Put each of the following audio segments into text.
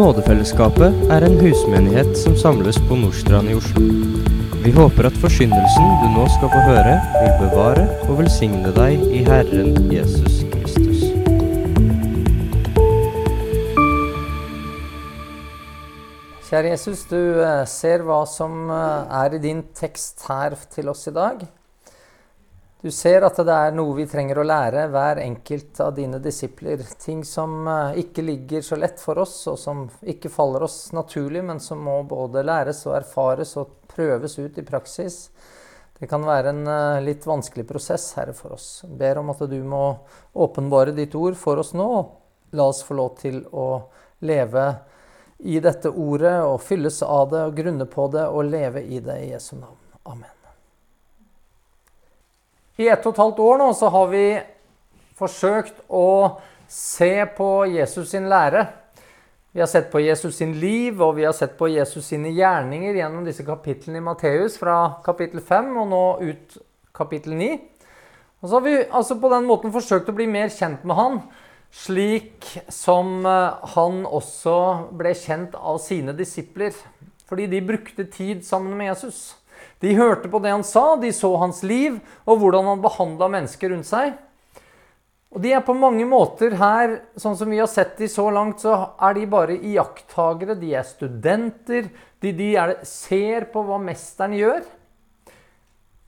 Nådefellesskapet er en husmenighet som samles på Nordstrand i Oslo. Vi håper at forsyndelsen du nå skal få høre, vil bevare og velsigne deg i Herren Jesus Kristus. Kjære Jesus, du eh, ser hva som eh, er i din tekst her til oss i dag. Du ser at det er noe vi trenger å lære, hver enkelt av dine disipler. Ting som eh, ikke ligger så lett for oss, og som ikke faller oss naturlig, men som må både læres og erfares og prøves ut i praksis. Det kan være en eh, litt vanskelig prosess, Herre, for oss. Jeg ber om at du må åpenbare ditt ord for oss nå. La oss få lov til å leve i dette ordet og fylles av det og grunne på det og leve i det i Jesu navn. Amen. I ett og et halvt år nå så har vi forsøkt å se på Jesus sin lære. Vi har sett på Jesus sin liv, og vi har sett på Jesus sine gjerninger gjennom disse kapitlene i Matteus fra kapittel 5 og nå ut kapittel 9. Og så har vi altså på den måten forsøkt å bli mer kjent med han, slik som eh, han også ble kjent av sine disipler. Fordi de brukte tid sammen med Jesus. De hørte på det han sa, de så hans liv og hvordan han behandla mennesker rundt seg. Og de er på mange måter her, sånn som vi har sett de så langt, så er de bare iakttagere. De er studenter. De, de er, ser på hva mesteren gjør.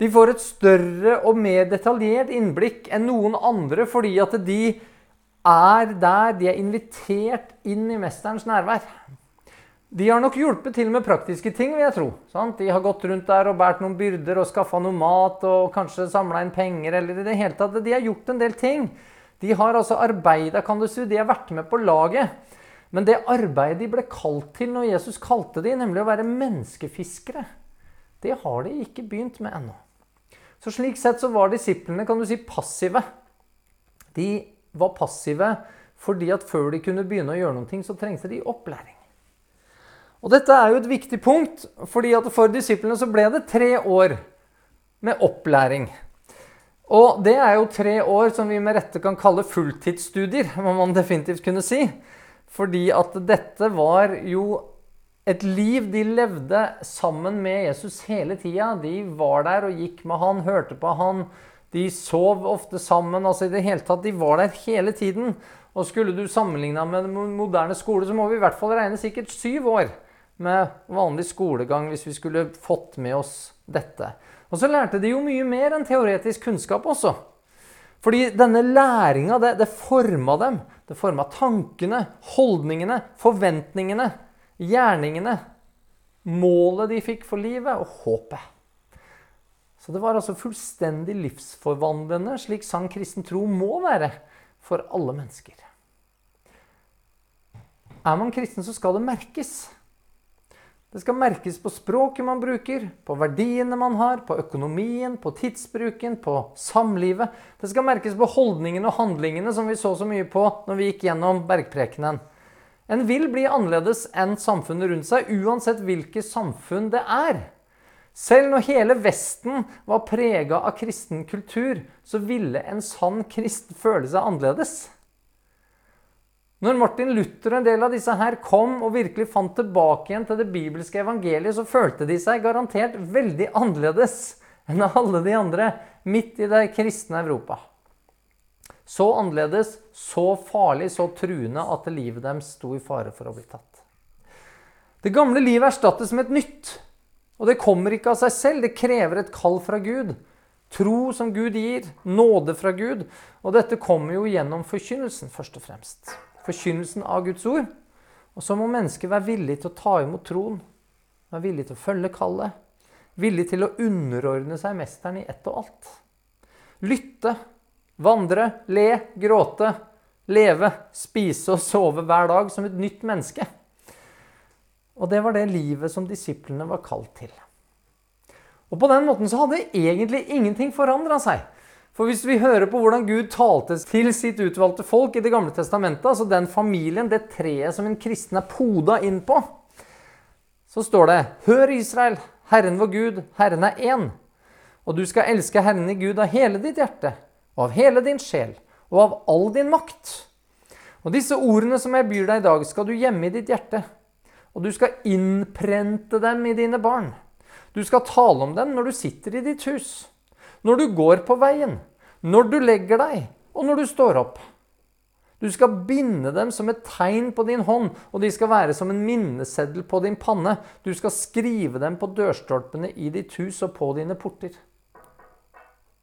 De får et større og mer detaljert innblikk enn noen andre fordi at de er der, de er invitert inn i mesterens nærvær. De har nok hjulpet til med praktiske ting, vil jeg tro. Sant? De har gått rundt der og båret noen byrder og skaffa noe mat og kanskje samla inn penger. eller i det hele tatt. De har gjort en del ting. De har altså arbeida, kan du si. De har vært med på laget. Men det arbeidet de ble kalt til når Jesus kalte de, nemlig å være menneskefiskere, det har de ikke begynt med ennå. Så slik sett så var disiplene kan du si, passive. De var passive fordi at før de kunne begynne å gjøre noe, så trengte de opplæring. Og dette er jo et viktig punkt, fordi at for disiplene så ble det tre år med opplæring. Og det er jo tre år som vi med rette kan kalle fulltidsstudier, må man definitivt kunne si. Fordi at dette var jo et liv de levde sammen med Jesus hele tida. De var der og gikk med han, hørte på han. De sov ofte sammen. altså i det hele tatt, De var der hele tiden. Og skulle du sammenligne med moderne skole, så må vi i hvert fall regne sikkert syv år med vanlig skolegang hvis vi skulle fått med oss dette. Og så lærte de jo mye mer enn teoretisk kunnskap også. Fordi denne læringa, det, det forma dem. Det forma tankene, holdningene, forventningene, gjerningene. Målet de fikk for livet, og håpet. Så det var altså fullstendig livsforvandlende, slik sann kristen tro må være for alle mennesker. Er man kristen, så skal det merkes. Det skal merkes på språket man bruker, på verdiene man har, på økonomien, på tidsbruken, på samlivet. Det skal merkes på holdningene og handlingene som vi så så mye på når vi gikk gjennom bergprekenen. En vil bli annerledes enn samfunnet rundt seg, uansett hvilket samfunn det er. Selv når hele Vesten var prega av kristen kultur, så ville en sann kristen føle seg annerledes. Når Martin Luther og en del av disse her kom og virkelig fant tilbake igjen til det bibelske evangeliet, så følte de seg garantert veldig annerledes enn alle de andre midt i det kristne Europa. Så annerledes, så farlig, så truende at livet deres sto i fare for å bli tatt. Det gamle livet erstattes med et nytt. Og det kommer ikke av seg selv, det krever et kall fra Gud. Tro som Gud gir, nåde fra Gud. Og dette kommer jo gjennom forkynnelsen, først og fremst forkynnelsen av Guds ord. Og så må mennesket være villig til å ta imot troen, være villig til å følge kallet, villig til å underordne seg mesteren i ett og alt. Lytte, vandre, le, gråte, leve, spise og sove hver dag som et nytt menneske. Og det var det livet som disiplene var kalt til. Og på den måten så hadde egentlig ingenting forandra seg. For hvis vi hører på hvordan Gud talte til sitt utvalgte folk i Det gamle testamentet, altså den familien, det treet som en kristen er poda inn på, så står det Hør, Israel, Herren vår Gud, Herren er én. Og du skal elske Herren i Gud av hele ditt hjerte, og av hele din sjel, og av all din makt. Og disse ordene som jeg byr deg i dag, skal du gjemme i ditt hjerte. Og du skal innprente dem i dine barn. Du skal tale om dem når du sitter i ditt hus, når du går på veien, når du legger deg, og når du står opp. Du skal binde dem som et tegn på din hånd, og de skal være som en minneseddel på din panne. Du skal skrive dem på dørstolpene i ditt hus og på dine porter.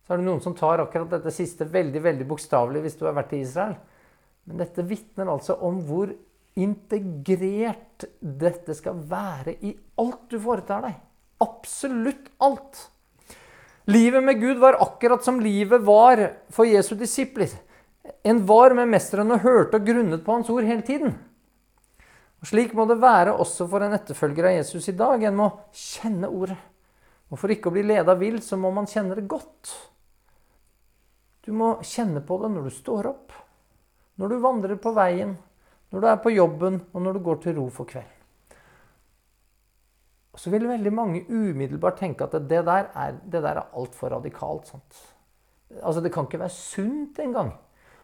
Så er det noen som tar akkurat dette siste veldig veldig bokstavelig hvis du har vært i Israel. Men dette vitner altså om hvor integrert dette skal være i alt du foretar deg. Absolutt alt. Livet med Gud var akkurat som livet var for Jesu disipler. En var med mesteren og hørte og grunnet på hans ord hele tiden. Og Slik må det være også for en etterfølger av Jesus i dag. En må kjenne ordet. Og For ikke å bli leda vill, så må man kjenne det godt. Du må kjenne på det når du står opp, når du vandrer på veien, når du er på jobben, og når du går til ro for kvelden. Så vil veldig mange umiddelbart tenke at det der er, det der er altfor radikalt. Sant? Altså, Det kan ikke være sunt engang.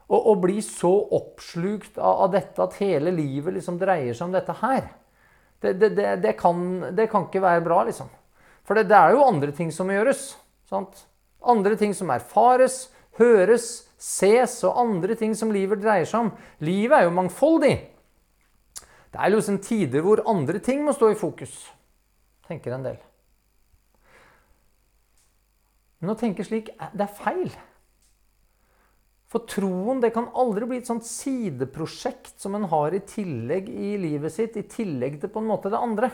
Å, bli så oppslukt av, av, dette at hele livet liksom dreier seg om dette her. Det, det, det kan, kan, ikke være bra, liksom. For det, er jo andre ting som må gjøres. Sant? Andre ting som erfares, høres, ses, og andre ting som livet dreier seg om. Livet er jo mangfoldig. Det er liksom tider hvor andre ting må stå i fokus, tenker en del. Men å tenke slik, det er feil. For troen det kan aldri bli et sånt sideprosjekt som en har i tillegg i livet sitt, i tillegg til på en måte det andre.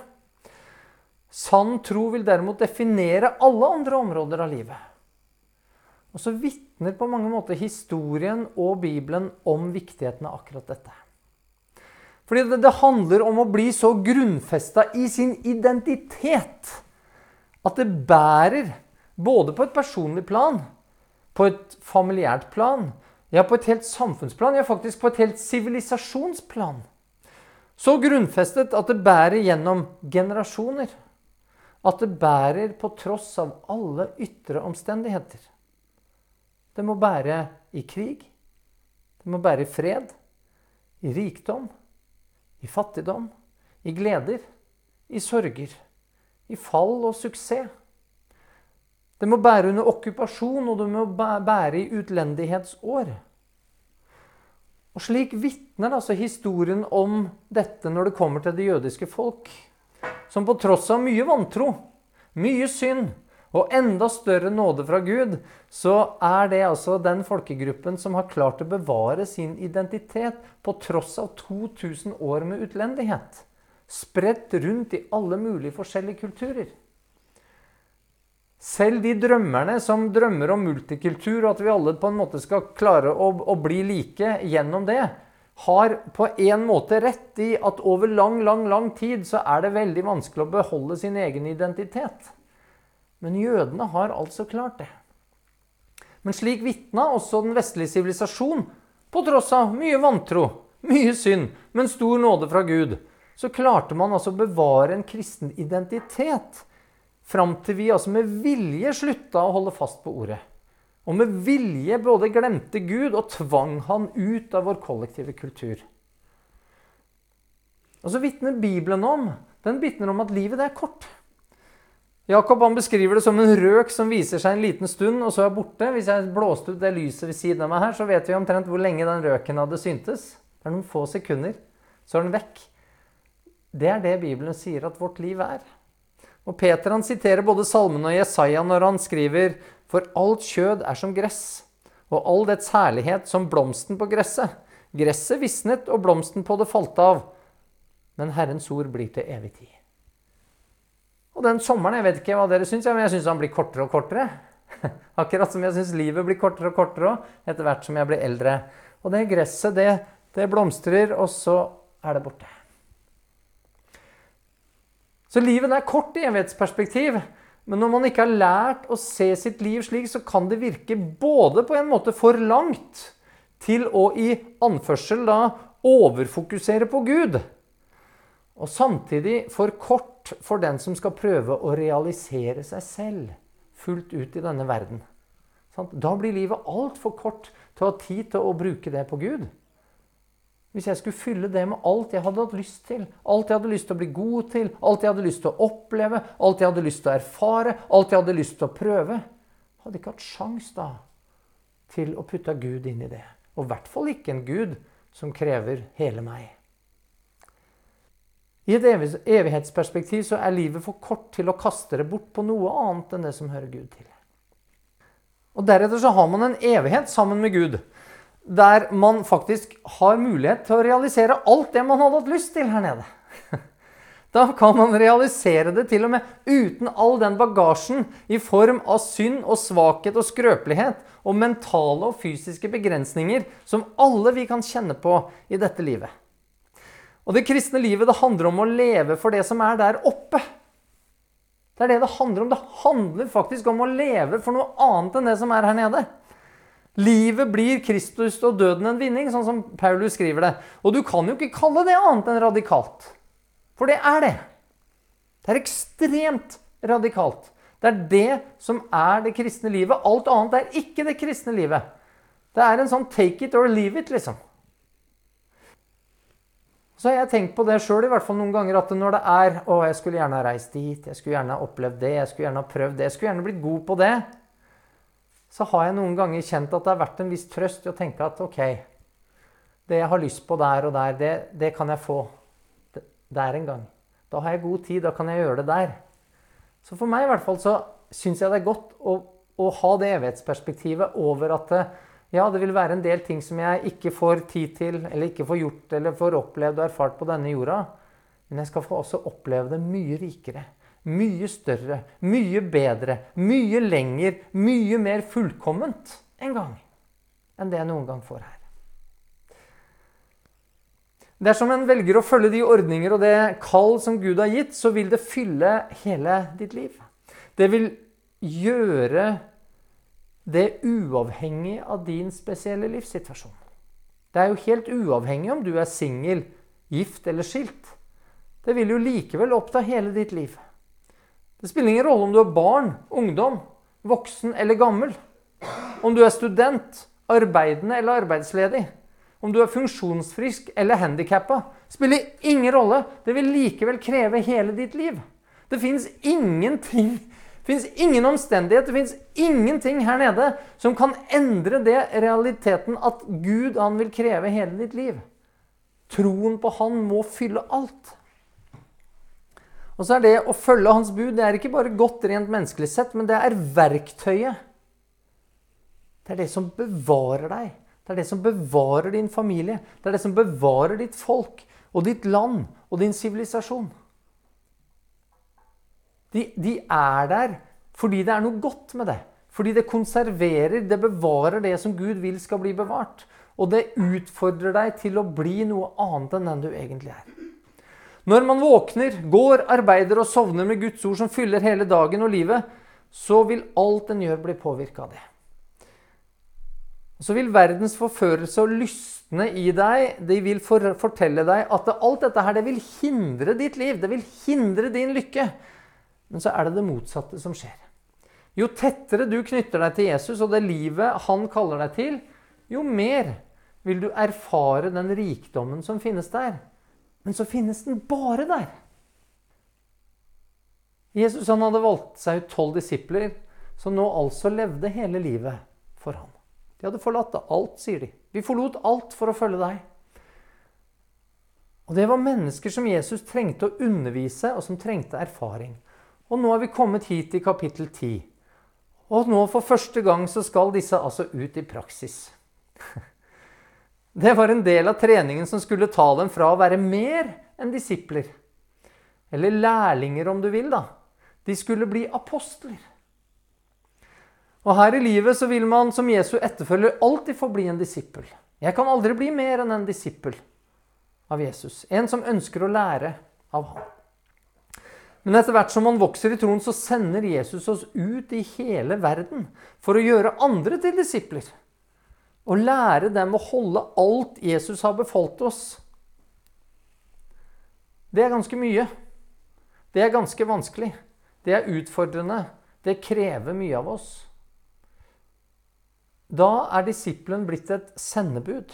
Sann tro vil derimot definere alle andre områder av livet. Og så vitner på mange måter historien og Bibelen om viktigheten av akkurat dette. Fordi det, det handler om å bli så grunnfesta i sin identitet at det bærer både på et personlig plan på et familiært plan, ja, på et helt samfunnsplan, ja, faktisk på et helt sivilisasjonsplan. Så grunnfestet at det bærer gjennom generasjoner. At det bærer på tross av alle ytre omstendigheter. Det må bære i krig. Det må bære i fred. I rikdom. I fattigdom. I gleder. I sorger. I fall og suksess. Det må bære under okkupasjon, og det må bære i utlendighetsår. Og Slik vitner altså historien om dette når det kommer til det jødiske folk, som på tross av mye vantro, mye synd og enda større nåde fra Gud, så er det altså den folkegruppen som har klart å bevare sin identitet på tross av 2000 år med utlendighet. Spredt rundt i alle mulige forskjellige kulturer. Selv de drømmerne som drømmer om multikultur, og at vi alle på en måte skal klare å, å bli like gjennom det, har på en måte rett i at over lang, lang, lang tid så er det veldig vanskelig å beholde sin egen identitet. Men jødene har altså klart det. Men slik vitna også den vestlige sivilisasjon, på tross av mye vantro, mye synd, men stor nåde fra Gud, så klarte man altså å bevare en kristen identitet Fram til vi altså med vilje slutta å holde fast på ordet. Og med vilje både glemte Gud og tvang han ut av vår kollektive kultur. Og så vitner Bibelen om den om at livet er kort. Jakob han beskriver det som en røk som viser seg en liten stund, og så er borte. Hvis jeg blåste ut det lyset ved siden av meg her, så vet vi omtrent hvor lenge den røken hadde syntes. Det er noen få sekunder, så er den vekk. Det er det Bibelen sier at vårt liv er. Og Peter han siterer både Salmen og Jesaja når han skriver For alt kjød er som gress, og all dets herlighet som blomsten på gresset. Gresset visnet, og blomsten på det falt av. Men Herrens ord blir til evig tid. Og den sommeren, jeg vet ikke hva dere syns, men jeg syns han blir kortere og kortere. Akkurat som jeg syns livet blir kortere og kortere også, etter hvert som jeg blir eldre. Og det gresset, det, det blomstrer, og så er det borte. Så livet er kort i evighetsperspektiv. Men når man ikke har lært å se sitt liv slik, så kan det virke både på en måte for langt til å i anførsel da overfokusere på Gud. Og samtidig for kort for den som skal prøve å realisere seg selv fullt ut i denne verden. Da blir livet altfor kort til å ha tid til å bruke det på Gud. Hvis jeg skulle fylle det med alt jeg hadde hatt lyst til, alt jeg hadde lyst til å bli god til, alt jeg hadde lyst til å oppleve, alt jeg hadde lyst til å erfare, alt jeg hadde lyst til å prøve Hadde ikke hatt sjans da til å putte Gud inn i det. Og i hvert fall ikke en Gud som krever hele meg. I et evighetsperspektiv så er livet for kort til å kaste det bort på noe annet enn det som hører Gud til. Og Deretter så har man en evighet sammen med Gud der man faktisk har mulighet til å realisere alt det man hadde hatt lyst til her nede. Da kan man realisere det til og med uten all den bagasjen i form av synd og svakhet og skrøpelighet og mentale og fysiske begrensninger som alle vi kan kjenne på i dette livet. Og det kristne livet det handler om å leve for det som er der oppe. Det er det det handler om. Det handler faktisk om å leve for noe annet enn det som er her nede. Livet blir Kristus og døden en vinning, sånn som Paulus skriver det. Og du kan jo ikke kalle det annet enn radikalt. For det er det. Det er ekstremt radikalt. Det er det som er det kristne livet. Alt annet er ikke det kristne livet. Det er en sånn take it or leave it, liksom. Så har jeg tenkt på det sjøl noen ganger at når det er Å, jeg skulle gjerne ha reist dit, jeg skulle gjerne ha opplevd det, jeg skulle gjerne ha prøvd det, jeg skulle gjerne blitt god på det så har jeg noen ganger kjent at det har vært en viss trøst i å tenke at ok, det jeg har lyst på der og der, det, det kan jeg få der en gang. Da har jeg god tid, da kan jeg gjøre det der. Så for meg i hvert fall så syns jeg det er godt å, å, ha det evighetsperspektivet over at ja, det vil være en del ting som jeg ikke får tid til, eller ikke får gjort eller får opplevd og erfart på denne jorda. Men jeg skal få også oppleve det mye rikere mye større, mye bedre, mye lenger, mye mer fullkomment en gang enn det jeg noen gang får her. Dersom en velger å følge de ordninger og det kall som Gud har gitt, så vil det fylle hele ditt liv. Det vil gjøre det er uavhengig av din spesielle livssituasjon. Det er jo helt uavhengig om du er singel, gift eller skilt. Det vil jo likevel oppta hele ditt liv. Det spiller ingen rolle om du er barn, ungdom, voksen eller gammel. Om du er student, arbeidende eller arbeidsledig. Om du er funksjonsfrisk eller handikappa. Spiller ingen rolle. Det vil likevel kreve hele ditt liv. Det fins ingenting fins ingen omstendighet, det fins ingenting her nede som kan endre det realiteten at Gud han vil kreve hele ditt liv. Troen på Han må fylle alt. Og så er det å følge hans bud det er ikke bare godt rent menneskelig sett, men det er verktøyet. Det er det som bevarer deg. Det er det som bevarer din familie. Det er det som bevarer ditt folk og ditt land og din sivilisasjon. De, de, er der fordi det er noe godt med det. Fordi det konserverer, det bevarer det som Gud vil skal bli bevart. Og det utfordrer deg til å bli noe annet enn den du egentlig er. Når man våkner, går, arbeider og sovner med Guds ord som fyller hele dagen og livet, så vil alt en gjør, bli påvirka av det. Så vil verdens forførelse og lystne i deg de vil for, fortelle deg at alt dette her, det vil hindre ditt liv. Det vil hindre din lykke. Men så er det det motsatte som skjer. Jo tettere du knytter deg til Jesus og det livet han kaller deg til, jo mer vil du erfare den rikdommen som finnes der. Men så finnes den bare der. Jesus han hadde valgt seg ut tolv disipler som nå altså levde hele livet for ham. De hadde forlatt alt, sier de. Vi forlot alt for å følge deg. Og Det var mennesker som Jesus trengte å undervise, og som trengte erfaring. Og nå er vi kommet hit i kapittel 10. Og nå for første gang så skal disse altså ut i praksis. Det var en del av treningen som skulle ta dem fra å være mer enn disipler. Eller lærlinger, om du vil. da. De skulle bli apostler. Og her i livet så vil man som Jesu etterfølger alltid få bli en disippel. Jeg kan aldri bli mer enn en disippel av Jesus. En som ønsker å lære av ham. Men etter hvert som man vokser i troen, så sender Jesus oss ut i hele verden for å gjøre andre til disipler. Og lære dem å holde alt Jesus har befalt oss. Det er ganske mye. Det er ganske vanskelig. Det er utfordrende. Det krever mye av oss. Da er disippelen blitt et sendebud.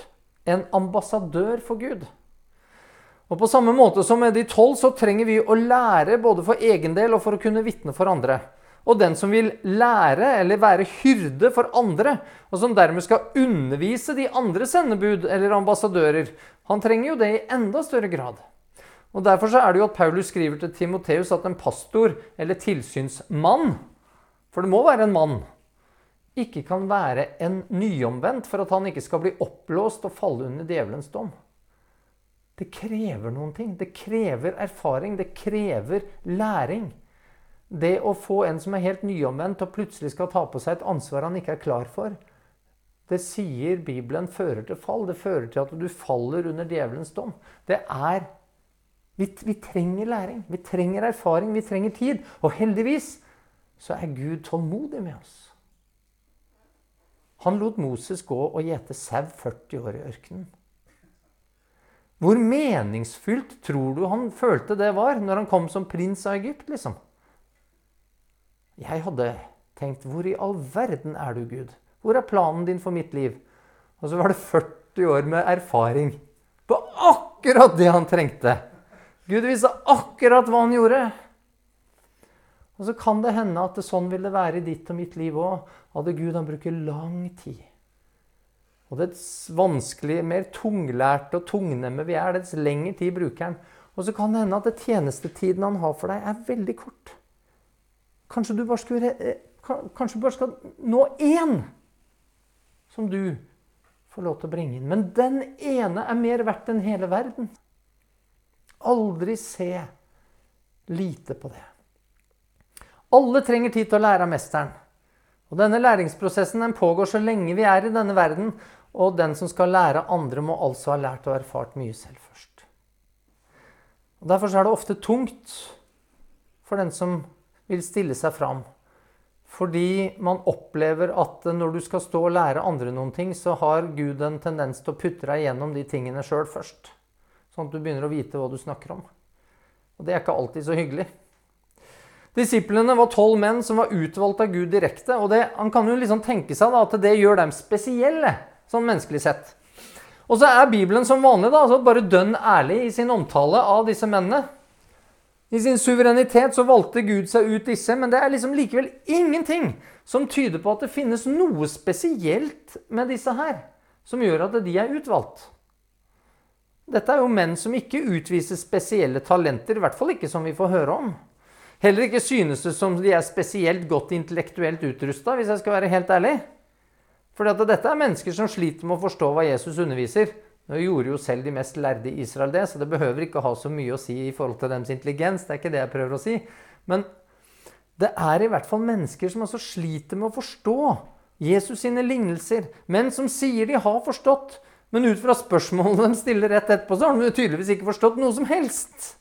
en ambassadør for Gud. Og På samme måte som med de tolv så trenger vi å lære både for egen del og for å kunne vitne for andre. Og den som vil lære eller være hyrde for andre, og som dermed skal undervise de andre sendebud eller ambassadører, han trenger jo det i enda større grad. Og Derfor så er det jo at Paulus skriver til Timoteus at en pastor eller tilsynsmann, for det må være en mann, ikke kan være en nyomvendt for at han ikke skal bli oppblåst og falle under djevelens dom. Det krever noen ting. Det krever erfaring. Det krever læring. Det å få en som er helt nyomvendt og plutselig skal ta på seg et ansvar han ikke er klar for, det sier Bibelen fører til fall. Det fører til at du faller under djevelens dom. Det er vi, vi, trenger læring. Vi trenger erfaring. Vi trenger tid. Og heldigvis så er Gud tålmodig med oss. Han lot Moses gå og gjete sau 40 år i ørkenen. Hvor meningsfylt tror du han følte det var når han kom som prins av Egypt? liksom? Jeg hadde tenkt Hvor i all verden er du, Gud? Hvor er planen din for mitt liv? Og så var det 40 år med erfaring på akkurat det han trengte. Gud visste akkurat hva han gjorde. Og så kan det hende at det sånn vil det være i ditt og mitt liv òg. Hadde Gud han bruker lang tid. Og dets vanskelige, mer tunglærte og tungnemme vi er, dets lengre tid bruker han. Og så kan det hende at det tjenestetiden han har for deg, er veldig kort. Kanskje du bare, skulle, eh, kanskje du bare skal nå én som du får lov til å bringe inn. Men den ene er mer verdt enn hele verden. Aldri se lite på det. Alle trenger tid til å lære av mesteren. Og Denne læringsprosessen den pågår så lenge vi er i denne verden. Og den som skal lære andre, må altså ha lært og erfart mye selv først. Og Derfor er det ofte tungt for den som vil stille seg fram. Fordi man opplever at når du skal stå og lære andre noen ting, så har Gud en tendens til å putte deg gjennom de tingene sjøl først. Sånn at du begynner å vite hva du snakker om. Og det er ikke alltid så hyggelig. Disiplene var tolv menn som var utvalgt av Gud direkte. Og det, han kan jo liksom tenke seg at det gjør dem spesielle, sånn menneskelig sett. Og så er Bibelen som vanlig da, altså bare dønn ærlig i sin omtale av disse mennene. I sin suverenitet så valgte Gud seg ut disse, men det er liksom likevel ingenting som tyder på at det finnes noe spesielt med disse her, som gjør at de er utvalgt. Dette er jo menn som ikke utviser spesielle talenter, i hvert fall ikke som vi får høre om. Heller ikke synes det som de er spesielt godt intellektuelt utrusta, hvis jeg skal være helt ærlig. For dette er mennesker som sliter med å forstå hva Jesus underviser. Nå gjorde jo selv de mest lærde i Israel det, så det behøver ikke ha så mye å si i forhold til deres intelligens. Det er ikke det jeg prøver å si. Men det er i hvert fall mennesker som også sliter med å forstå Jesus sine lignelser. Men som sier de har forstått. Men ut fra spørsmålene de stiller rett etterpå, så har de tydeligvis ikke forstått noe som helst.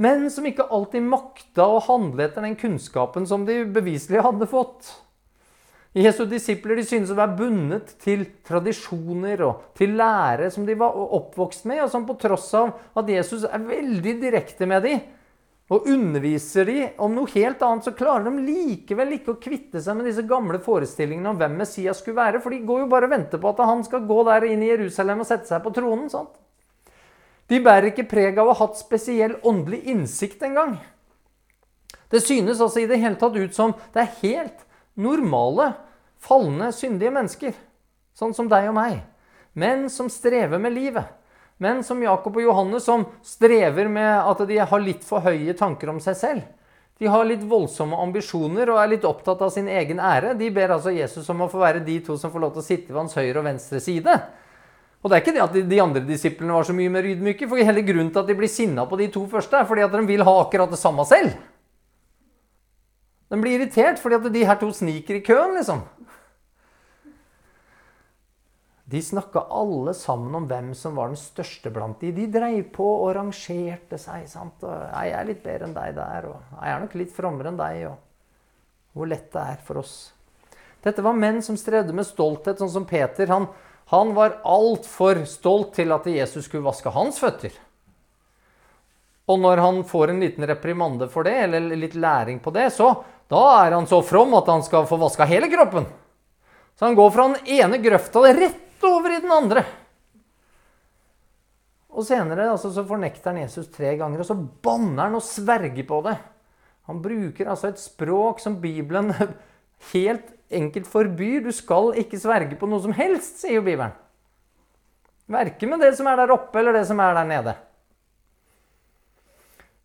Men som ikke alltid makta å handle etter den kunnskapen som de beviselig hadde fått. Jesu disipler de synes å være bundet til tradisjoner og til lære som de var oppvokst med, og som på tross av at Jesus er veldig direkte med dem og underviser dem om noe helt annet, så klarer de likevel ikke å kvitte seg med disse gamle forestillingene om hvem Messias skulle være. For de går jo bare og venter på at han skal gå der inn i Jerusalem og sette seg på tronen. sant? De bærer ikke preg av å ha hatt spesiell åndelig innsikt engang. Det synes altså i det hele tatt ut som det er helt normale, falne, syndige mennesker. Sånn som deg og meg. Menn som strever med livet. Menn som Jakob og Johannes, som strever med at de har litt for høye tanker om seg selv. De har litt voldsomme ambisjoner og er litt opptatt av sin egen ære. De ber altså Jesus om å få være de to som får lov til å sitte ved hans høyre og venstre side. Og det er ikke det at de andre disiplene var så mye mer ydmyke. for hele grunnen til at de blir sinna på de to første, er fordi at de vil ha akkurat det samme selv. Den blir irritert fordi at de her to sniker i køen, liksom. De snakka alle sammen om hvem som var den største blant de. De dreiv på og rangerte seg. sant? Og, 'Jeg er litt bedre enn deg der', og 'jeg er nok litt frommere enn deg', og hvor lett det er for oss. Dette var menn som strevde med stolthet, sånn som Peter. Han, han var altfor stolt til at Jesus skulle vaske hans føtter. Og når han får en liten reprimande for det, eller litt læring på det, så da er han så from at han skal få vaska hele kroppen. Så han går fra den ene grøfta rett over i den andre. Og senere altså, så fornekter han Jesus tre ganger, og så banner han og sverger på det. Han bruker altså et språk som Bibelen helt enkelt forbyr. Du skal ikke sverge på noe som helst, sier jo Bibelen. Verken med det som er der oppe, eller det som er der nede.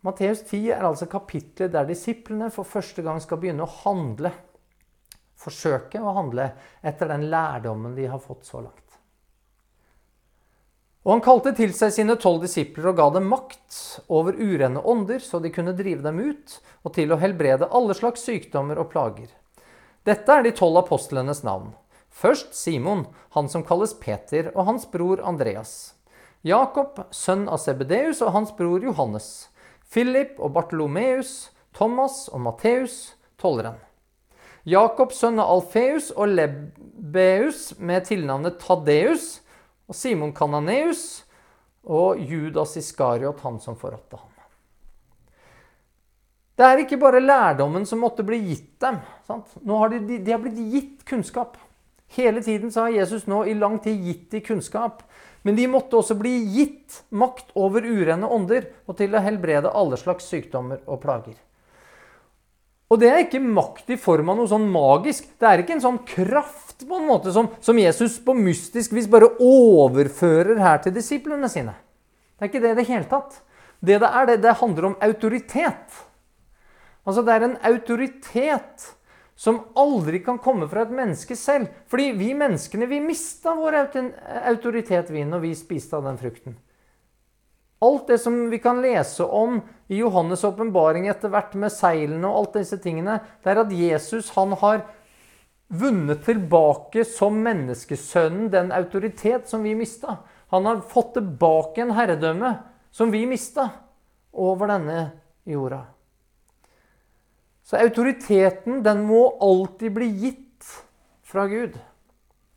Matteus 10 er altså kapitlet der disiplene for første gang skal begynne å handle. Forsøke å handle etter den lærdommen de har fått så langt. Og han kalte til seg sine tolv disipler og ga dem makt over urene ånder, så de kunne drive dem ut, og til å helbrede alle slags sykdommer og plager. Dette er de tolv apostlenes navn. Først Simon, han som kalles Peter, og hans bror Andreas. Jakob, sønn av Sebedeus, og hans bror Johannes. Philip og Bartolomeus, Thomas og Matteus, tolleren. Jakob, sønn Alfeus og Lebeus med tilnavnet Tadeus, og Simon Kananeus og Judas Iskariot, han som forrådte ham. Det er ikke bare lærdommen som måtte bli gitt dem. Sant? Nå har de, de, har blitt gitt kunnskap. Hele tiden så har Jesus nå i lang tid gitt dem kunnskap. Men de måtte også bli gitt makt over urene ånder og til å helbrede alle slags sykdommer og plager. Og det er ikke makt i form av noe sånn magisk. Det er ikke en sånn kraft på en måte som, som Jesus på mystisk vis bare overfører her til disiplene sine. Det er ikke det i det hele tatt. Det det er, det, det handler om autoritet. Altså det er en autoritet som aldri kan komme fra et menneske selv. Fordi vi menneskene vi mista vår autoritet vi når vi spiste av den frukten. Alt det som vi kan lese om i Johannes' åpenbaring etter hvert med seilene og alt disse tingene, det er at Jesus han har vunnet tilbake som menneskesønnen den autoritet som vi mista. Han har fått tilbake en herredømme som vi mista, over denne jorda. Så autoriteten, den må alltid bli gitt fra Gud.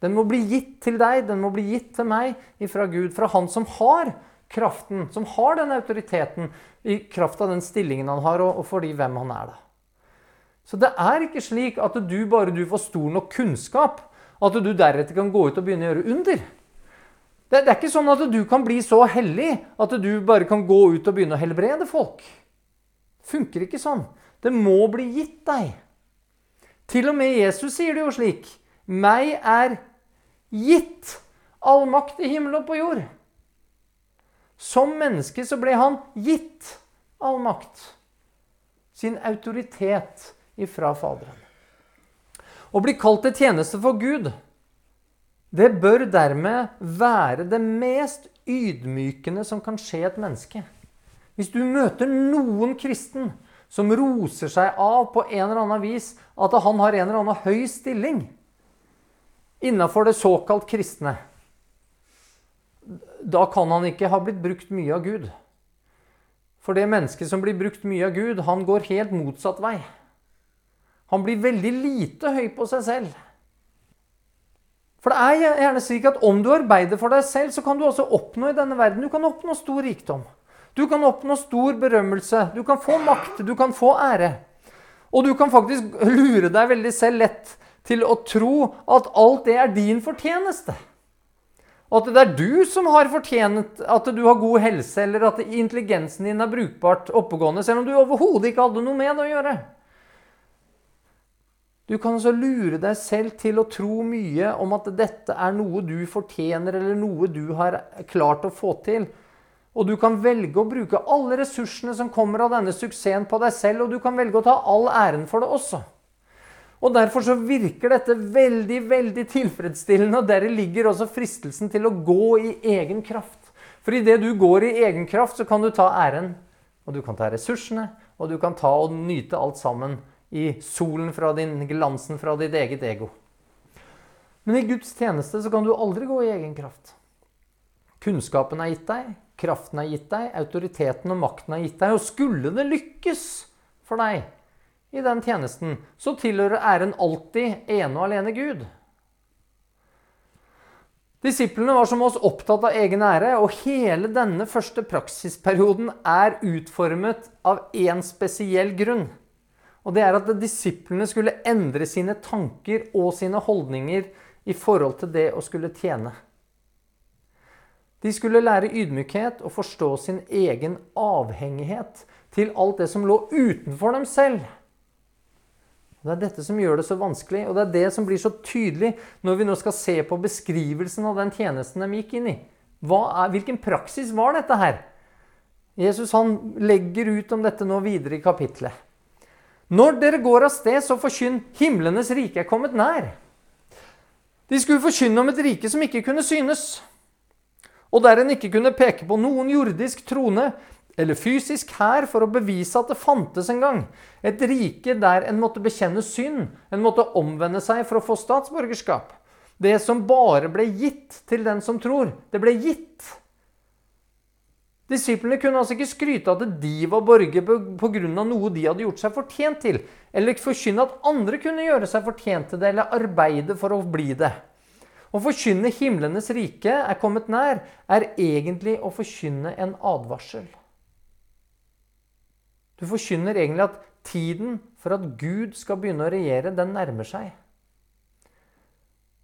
Den må bli gitt til deg, den må bli gitt til meg fra Gud, fra Han som har kraften, som har den autoriteten i kraft av den stillingen han har, og fordi hvem han er. da. Så det er ikke slik at du bare du får stor nok kunnskap, at du deretter kan gå ut og begynne å gjøre under. Det, er ikke sånn at du kan bli så hellig at du bare kan gå ut og begynne å helbrede folk. Det funker ikke sånn. Det må bli gitt deg. Til og med Jesus sier det jo slik. Meg er gitt all makt i himmel og på jord. Som menneske så ble han gitt all makt. Sin autoritet ifra Faderen. Å bli kalt til tjeneste for Gud, det bør dermed være det mest ydmykende som kan skje et menneske. Hvis du møter noen kristen som roser seg av på en eller annen vis at han har en eller annen høy stilling innafor det såkalt kristne, da kan han ikke ha blitt brukt mye av Gud. For det mennesket som blir brukt mye av Gud, han går helt motsatt vei. Han blir veldig lite høy på seg selv. For det er gjerne slik at om du arbeider for deg selv, så kan du også oppnå i denne verden. Du kan oppnå stor rikdom. Du kan oppnå stor berømmelse. Du kan få makt. Du kan få ære. Og du kan faktisk lure deg veldig selv lett til å tro at alt det er din fortjeneste. At det er du som har fortjent at du har god helse, eller at intelligensen din er brukbart oppegående, selv om du overhodet ikke hadde noe med det å gjøre. Du kan altså lure deg selv til å tro mye om at dette er noe du fortjener, eller noe du har klart å få til. Og du kan velge å bruke alle ressursene som kommer av denne suksessen på deg selv, og du kan velge å ta all æren for det også. Og Derfor så virker dette veldig veldig tilfredsstillende, og der ligger også fristelsen til å gå i egen kraft. For idet du går i egen kraft, så kan du ta æren, og du kan ta ressursene, og du kan ta og nyte alt sammen i solen fra din, glansen fra ditt eget ego. Men i Guds tjeneste så kan du aldri gå i egen kraft. Kunnskapen er gitt deg, kraften har gitt deg, autoriteten og makten har gitt deg. Og skulle det lykkes for deg i den tjenesten, så tilhører æren alltid ene og alene Gud. Disiplene var som oss opptatt av egen ære, og hele denne første praksisperioden er utformet av én spesiell grunn. Og det er at disiplene skulle endre sine tanker og sine holdninger i forhold til det å skulle tjene. De skulle lære ydmykhet og forstå sin egen avhengighet til alt det som lå utenfor dem selv. Det er dette som gjør det så vanskelig, og det er det som blir så tydelig når vi nå skal se på beskrivelsen av den tjenesten de gikk inn i. Er, hvilken praksis var dette her? Jesus han legger ut om dette nå videre i kapitlet. Når dere går av sted, så forkynn himlenes rike er kommet nær. De skulle forkynne om et rike som ikke kunne synes, og der en ikke kunne peke på noen jordisk trone eller fysisk hær for å bevise at det fantes en gang. Et rike der en måtte bekjenne synd, en måtte omvende seg for å få statsborgerskap. Det som bare ble gitt til den som tror. Det ble gitt. Disiplene kunne altså ikke skryte av at de var borgere pga. noe de hadde gjort seg fortjent til, eller forkynne at andre kunne gjøre seg fortjent til det, eller arbeide for å bli det. Å forkynne himlenes rike er kommet nær, er egentlig å forkynne en advarsel. Du forkynner egentlig at tiden for at Gud skal begynne å regjere, den nærmer seg.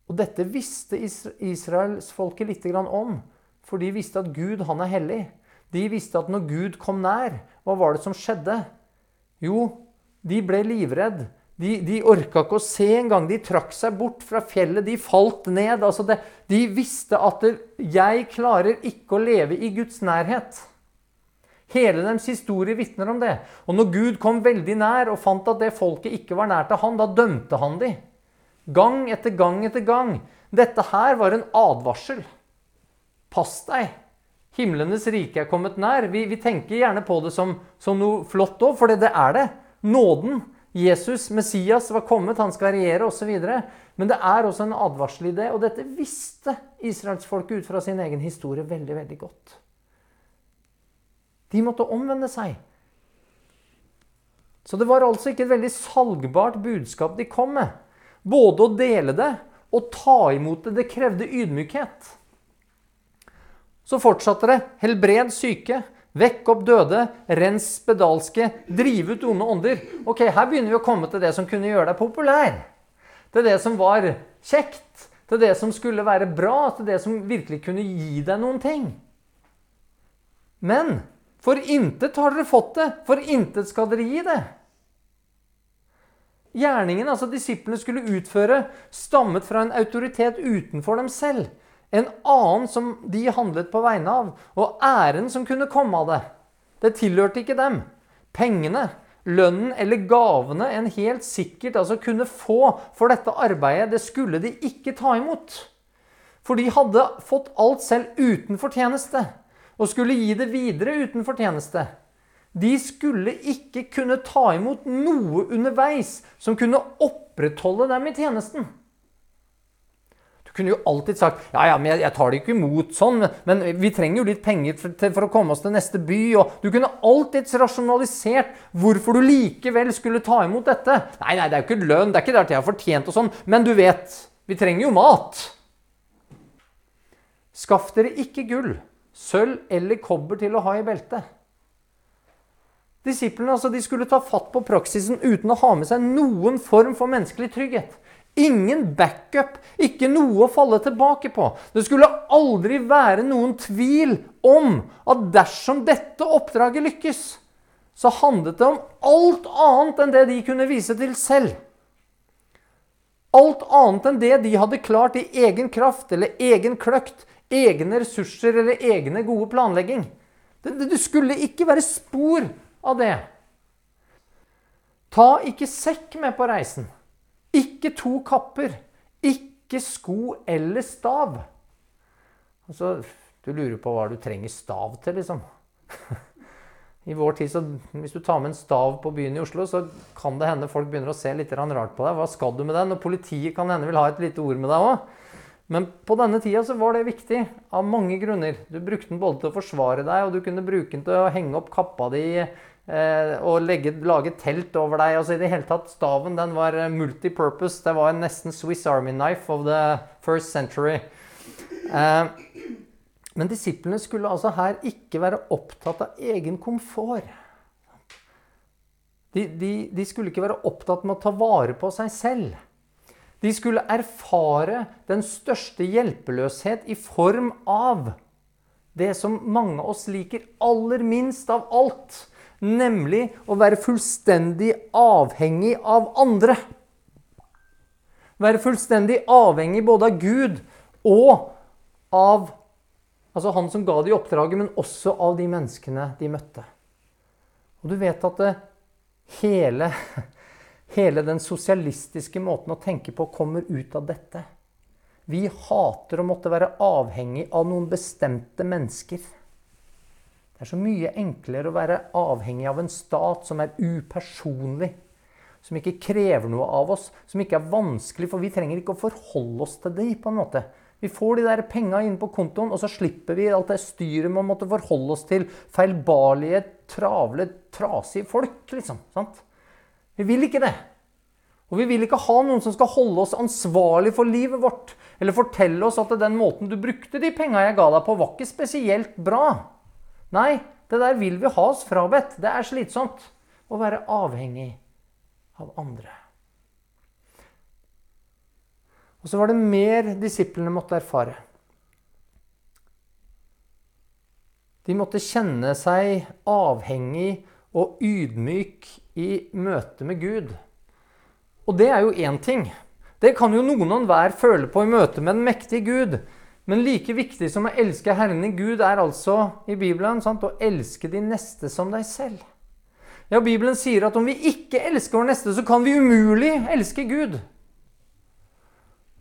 Og dette visste israelsfolket litt om, for de visste at Gud, han er hellig. De visste at når Gud kom nær, hva var det som skjedde? Jo, de ble livredd. De, de orka ikke å se engang. De trakk seg bort fra fjellet. De falt ned. Altså det, de visste at det, 'jeg klarer ikke å leve i Guds nærhet'. Hele deres historie vitner om det. Og når Gud kom veldig nær og fant at det folket ikke var nær til han, da dømte han de. Gang etter gang etter gang. Dette her var en advarsel. Pass deg. Himlenes rike er kommet nær. Vi, vi tenker gjerne på det som, som noe flott òg, for det, det er det. Nåden. Jesus, Messias, var kommet, han skal regjere osv. Men det er også en advarsel i det, og dette visste israelsfolket ut fra sin egen historie veldig, veldig godt. De måtte omvende seg. Så det var altså ikke et veldig salgbart budskap de kom med. Både å dele det og ta imot det. Det krevde ydmykhet. Så fortsatte det. Helbred syke. Vekk opp døde. Rens spedalske. Drive ut onde ånder. Ok, Her begynner vi å komme til det som kunne gjøre deg populær. Til det som var kjekt. Til det som skulle være bra. Til det som virkelig kunne gi deg noen ting. Men for intet har dere fått det, for intet skal dere gi det. Gjerningen altså disiplene skulle utføre, stammet fra en autoritet utenfor dem selv. En annen som de handlet på vegne av, og æren som kunne komme av det. Det tilhørte ikke dem. Pengene, lønnen eller gavene en helt sikkert altså kunne få for dette arbeidet, det skulle de ikke ta imot. For de hadde fått alt selv uten fortjeneste og skulle gi det videre uten fortjeneste. De skulle ikke kunne ta imot noe underveis som kunne opprettholde dem i tjenesten. Kunne jo alltid sagt ja, ja, men jeg, tar det ikke imot sånn, men vi trenger jo litt penger for, for å komme oss til neste by. og Du kunne alltids rasjonalisert hvorfor du likevel skulle ta imot dette. Nei, nei, det er jo ikke lønn, det er ikke det at jeg har fortjent og sånn, men du vet, vi trenger jo mat. Skaff dere ikke gull sølv eller kobber til å ha i beltet. Disiplene altså, de skulle ta fatt på praksisen uten å ha med seg noen form for menneskelig trygghet. Ingen backup, ikke noe å falle tilbake på. Det skulle aldri være noen tvil om at dersom dette oppdraget lykkes, så handlet det om alt annet enn det de kunne vise til selv. Alt annet enn det de hadde klart i egen kraft eller egen kløkt, egne ressurser eller egne gode planlegging. Det, det, skulle ikke være spor av det. Ta ikke sekk med på reisen. Ikke to kapper. Ikke sko eller stav. Altså, du lurer på hva du trenger stav til, liksom. I vår tid, så Hvis du tar med en stav på byen i Oslo, så kan det hende folk begynner å se litt rart på deg. Hva skal du med den? Og politiet kan hende vil ha et lite ord med deg òg. Men på denne tida så var det viktig av mange grunner. Du brukte den både til å forsvare deg, og du kunne bruke den til å henge opp kappa di og legge, lage telt over deg. Altså i det hele tatt, Staven den var multipurpose. Det var nesten Swiss Army knife of the first century. Eh, men disiplene skulle altså her ikke være opptatt av egen komfort. De, de, de skulle ikke være opptatt med å ta vare på seg selv. De skulle erfare den største hjelpeløshet i form av det som mange av oss liker aller minst av alt. Nemlig å være fullstendig avhengig av andre. Være fullstendig avhengig både av Gud og av altså han som ga de oppdraget, men også av de menneskene de møtte. Og du vet at hele, hele den sosialistiske måten å tenke på kommer ut av dette. Vi hater å måtte være avhengig av noen bestemte mennesker. Det er så mye enklere å være avhengig av en stat som er upersonlig. Som ikke krever noe av oss, som ikke er vanskelig, for vi trenger ikke å forholde oss til det på en måte. Vi får de der penga inn på kontoen, og så slipper vi alt det styret med å måtte forholde oss til feilbarlige, travle, trasige folk, liksom. Sant? Vi vil ikke det. Og vi vil ikke ha noen som skal holde oss ansvarlig for livet vårt. Eller fortelle oss at den måten du brukte de penga jeg ga deg på, var ikke spesielt bra. Nei, det der vil vi ha oss frabedt. Det er slitsomt å være avhengig av andre. Og så var det mer disiplene måtte erfare. De måtte kjenne seg avhengig og ydmyk i møte med Gud. Og det er jo én ting. Det kan jo noen og enhver føle på i møte med den mektige Gud. Men like viktig som å elske Herren i Gud er altså i Bibelen sant, å elske de neste som deg selv. Ja, Bibelen sier at om vi ikke elsker vår neste, så kan vi umulig elske Gud.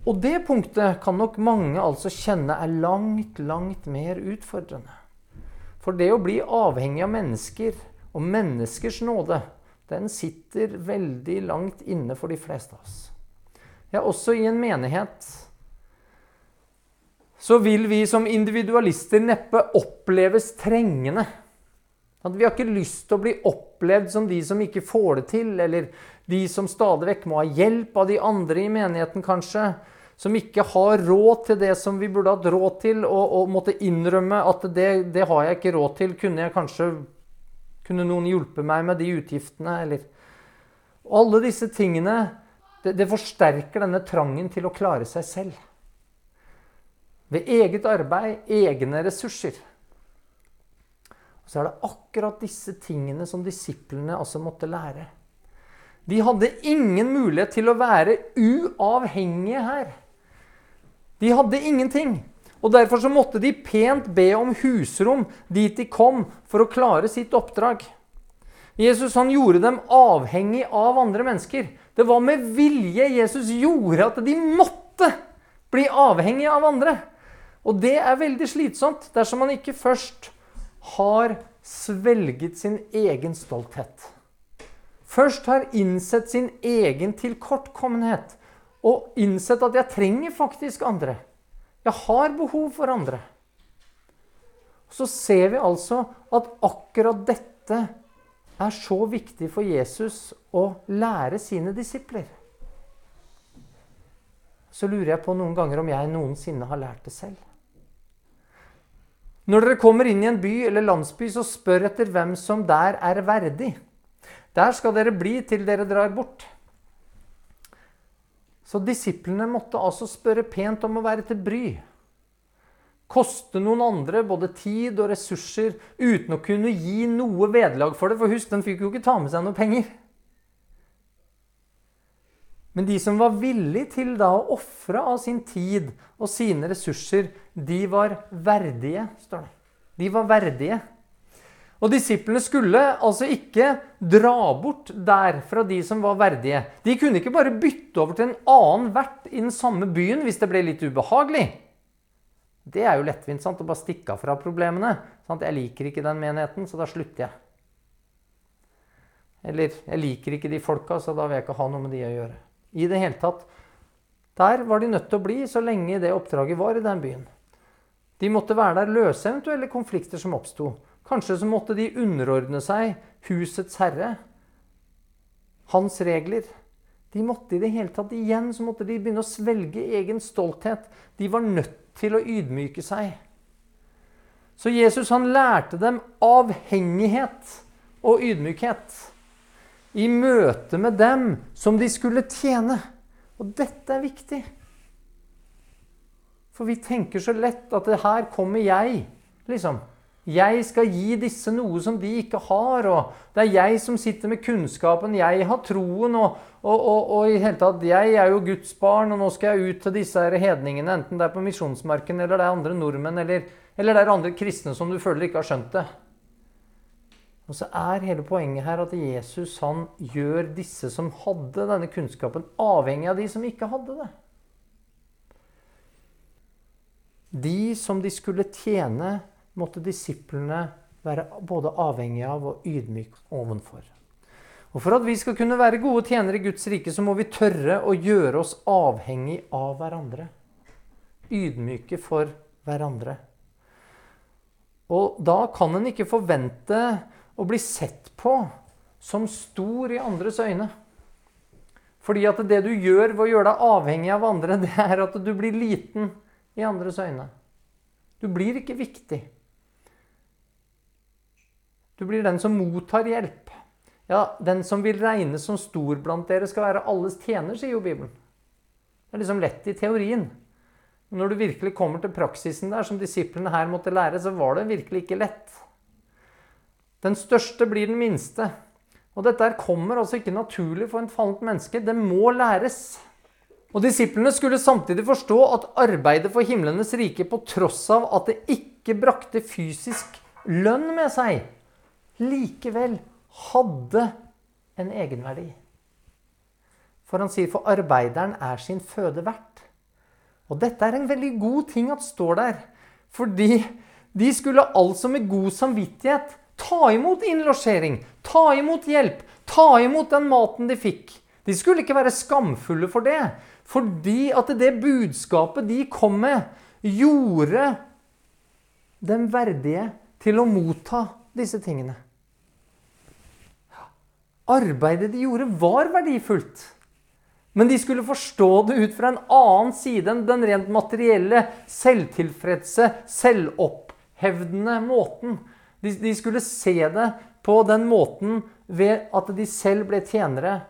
Og det punktet kan nok mange altså kjenne er langt, langt mer utfordrende. For det å bli avhengig av mennesker og menneskers nåde, den sitter veldig langt inne for de fleste av oss. Ja, også i en menighet så vil vi som individualister neppe oppleves trengende. At vi har ikke lyst til å bli opplevd som de som ikke får det til, eller de som stadig vekk må ha hjelp av de andre i menigheten, kanskje. Som ikke har råd til det som vi burde hatt råd til, og, og måtte innrømme at det, det, har jeg ikke råd til. Kunne jeg kanskje Kunne noen hjelpe meg med de utgiftene, eller Alle disse tingene, det, det forsterker denne trangen til å klare seg selv. Ved eget arbeid, egne ressurser. Så er det akkurat disse tingene som disiplene altså måtte lære. De hadde ingen mulighet til å være uavhengige her. De hadde ingenting. Og Derfor så måtte de pent be om husrom dit de kom for å klare sitt oppdrag. Jesus han gjorde dem avhengig av andre mennesker. Det var med vilje Jesus gjorde at de måtte bli avhengige av andre. Og det er veldig slitsomt dersom man ikke først har svelget sin egen stolthet. Først har innsett sin egen tilkortkommenhet og innsett at jeg trenger faktisk andre. Jeg har behov for andre. Så ser vi altså at akkurat dette er så viktig for Jesus å lære sine disipler. Så lurer jeg på noen ganger om jeg noensinne har lært det selv. Når dere kommer inn i en by eller landsby, så spør etter hvem som der er verdig. Der skal dere bli til dere drar bort. Så disiplene måtte altså spørre pent om å være til bry. Koste noen andre både tid og ressurser uten å kunne gi noe vederlag for det. For husk, den fikk jo ikke ta med seg noe penger. Men de som var villige til da å ofre av sin tid og sine ressurser, de var verdige, står det. De var verdige. Og disiplene skulle altså ikke dra bort der fra de som var verdige. De kunne ikke bare bytte over til en annen vert i den samme byen hvis det ble litt ubehagelig. Det er jo lettvint sant, å bare stikke av fra problemene. Sant? Jeg liker ikke den menigheten, så da slutter jeg. Eller jeg liker ikke de folka, så da vil jeg ikke ha noe med de å gjøre i det hele tatt. Der var de nødt til å bli så lenge det oppdraget var i den byen. De måtte være der, løse eventuelle konflikter som oppsto. Kanskje så måtte de underordne seg husets herre, hans regler. De måtte i det hele tatt igjen så måtte de begynne å svelge egen stolthet. De var nødt til å ydmyke seg. Så Jesus han lærte dem avhengighet og ydmykhet i møte med dem som de skulle tjene. Og dette er viktig. For vi tenker så lett at det her kommer jeg liksom. Jeg skal gi disse noe som de ikke har, og det er jeg som sitter med kunnskapen, jeg har troen, og, og, og, og i hele tatt, jeg er jo Guds barn, og nå skal jeg ut til disse her hedningene, enten det er på misjonsmarken, eller det er andre nordmenn, eller, eller det er andre kristne som du føler ikke har skjønt det. Og så er hele poenget her at Jesus han gjør disse som hadde denne kunnskapen, avhengig av de som ikke hadde det. De som de skulle tjene, måtte disiplene være både avhengige av og ydmyke ovenfor. Og For at vi skal kunne være gode tjenere i Guds rike, så må vi tørre å gjøre oss avhengig av hverandre. Ydmyke for hverandre. Og da kan en ikke forvente å bli sett på som stor i andres øyne. Fordi at det du gjør ved å gjøre deg avhengig av andre, det er at du blir liten i andres øyne. Du blir ikke viktig. Du blir den som mottar hjelp. Ja, Den som vil regnes som stor blant dere, skal være alles tjener, sier jo Bibelen. Det er liksom lett i teorien. Men når du virkelig kommer til praksisen der, som disiplene her måtte lære, så var det virkelig ikke lett. Den største blir den minste. Og dette kommer altså ikke naturlig for en fallent menneske. Det må læres. Og Disiplene skulle samtidig forstå at arbeidet for himlenes rike, på tross av at det ikke brakte fysisk lønn med seg, likevel hadde en egenverdi. For han sier for arbeideren er sin føde verdt. Og dette er en veldig god ting at står der. Fordi de skulle altså med god samvittighet ta imot innlosjering, ta imot hjelp, ta imot den maten de fikk. De skulle ikke være skamfulle for det. Fordi at det budskapet de kom med, gjorde dem verdige til å motta disse tingene. Arbeidet de gjorde, var verdifullt. Men de skulle forstå det ut fra en annen side enn den rent materielle, selvtilfredse, selvopphevdende måten. De, de, skulle se det på den måten ved at de selv ble tjenere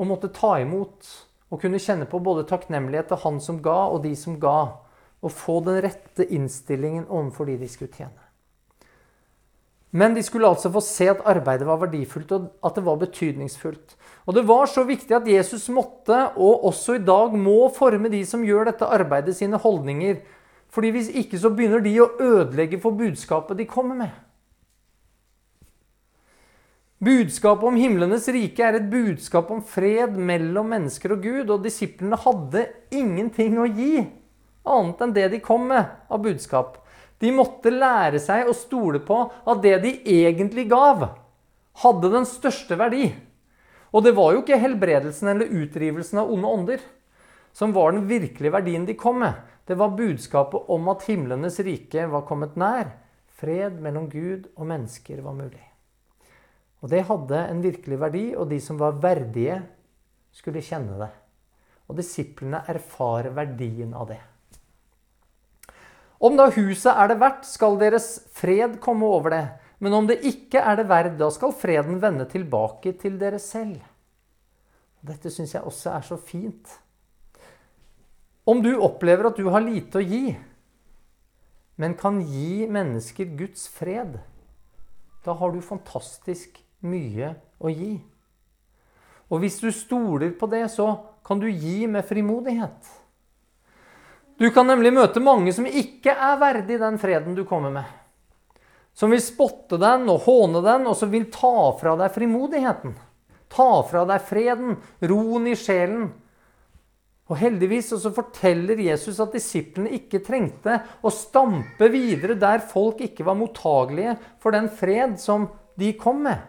og måtte ta imot og kunne kjenne på både takknemlighet til han som ga, og de som ga. Og få den rette innstillingen overfor de de skulle tjene. Men de skulle altså få se at arbeidet var verdifullt, og at det var betydningsfullt. Og det var så viktig at Jesus måtte, og også i dag må, forme de som gjør dette arbeidet, sine holdninger. Fordi hvis ikke så begynner de å ødelegge for budskapet de kommer med. Budskapet om himlenes rike er et budskap om fred mellom mennesker og Gud, og disiplene hadde ingenting å gi annet enn det de kom med av budskap. De måtte lære seg å stole på at det de egentlig gav, hadde den største verdi. Og det var jo ikke helbredelsen eller utdrivelsen av onde ånder som var den virkelige verdien de kom med. Det var budskapet om at himlenes rike var kommet nær. Fred mellom Gud og mennesker var mulig. Og det hadde en virkelig verdi, og de som var verdige, skulle kjenne det. Og disiplene erfarer verdien av det. Om da huset er det verdt, skal deres fred komme over det. Men om det ikke er det verd, da skal freden vende tilbake til dere selv. Dette syns jeg også er så fint. Om du opplever at du har lite å gi, men kan gi mennesker Guds fred, da har du fantastisk mye å gi. Og hvis du stoler på det, så kan du gi med frimodighet. Du kan nemlig møte mange som ikke er verdig den freden du kommer med. Som vil spotte den og håne den, og som vil ta fra deg frimodigheten. Ta fra deg freden, roen i sjelen. Og heldigvis så forteller Jesus at disiplene ikke trengte å stampe videre der folk ikke var mottagelige for den fred som de kom med.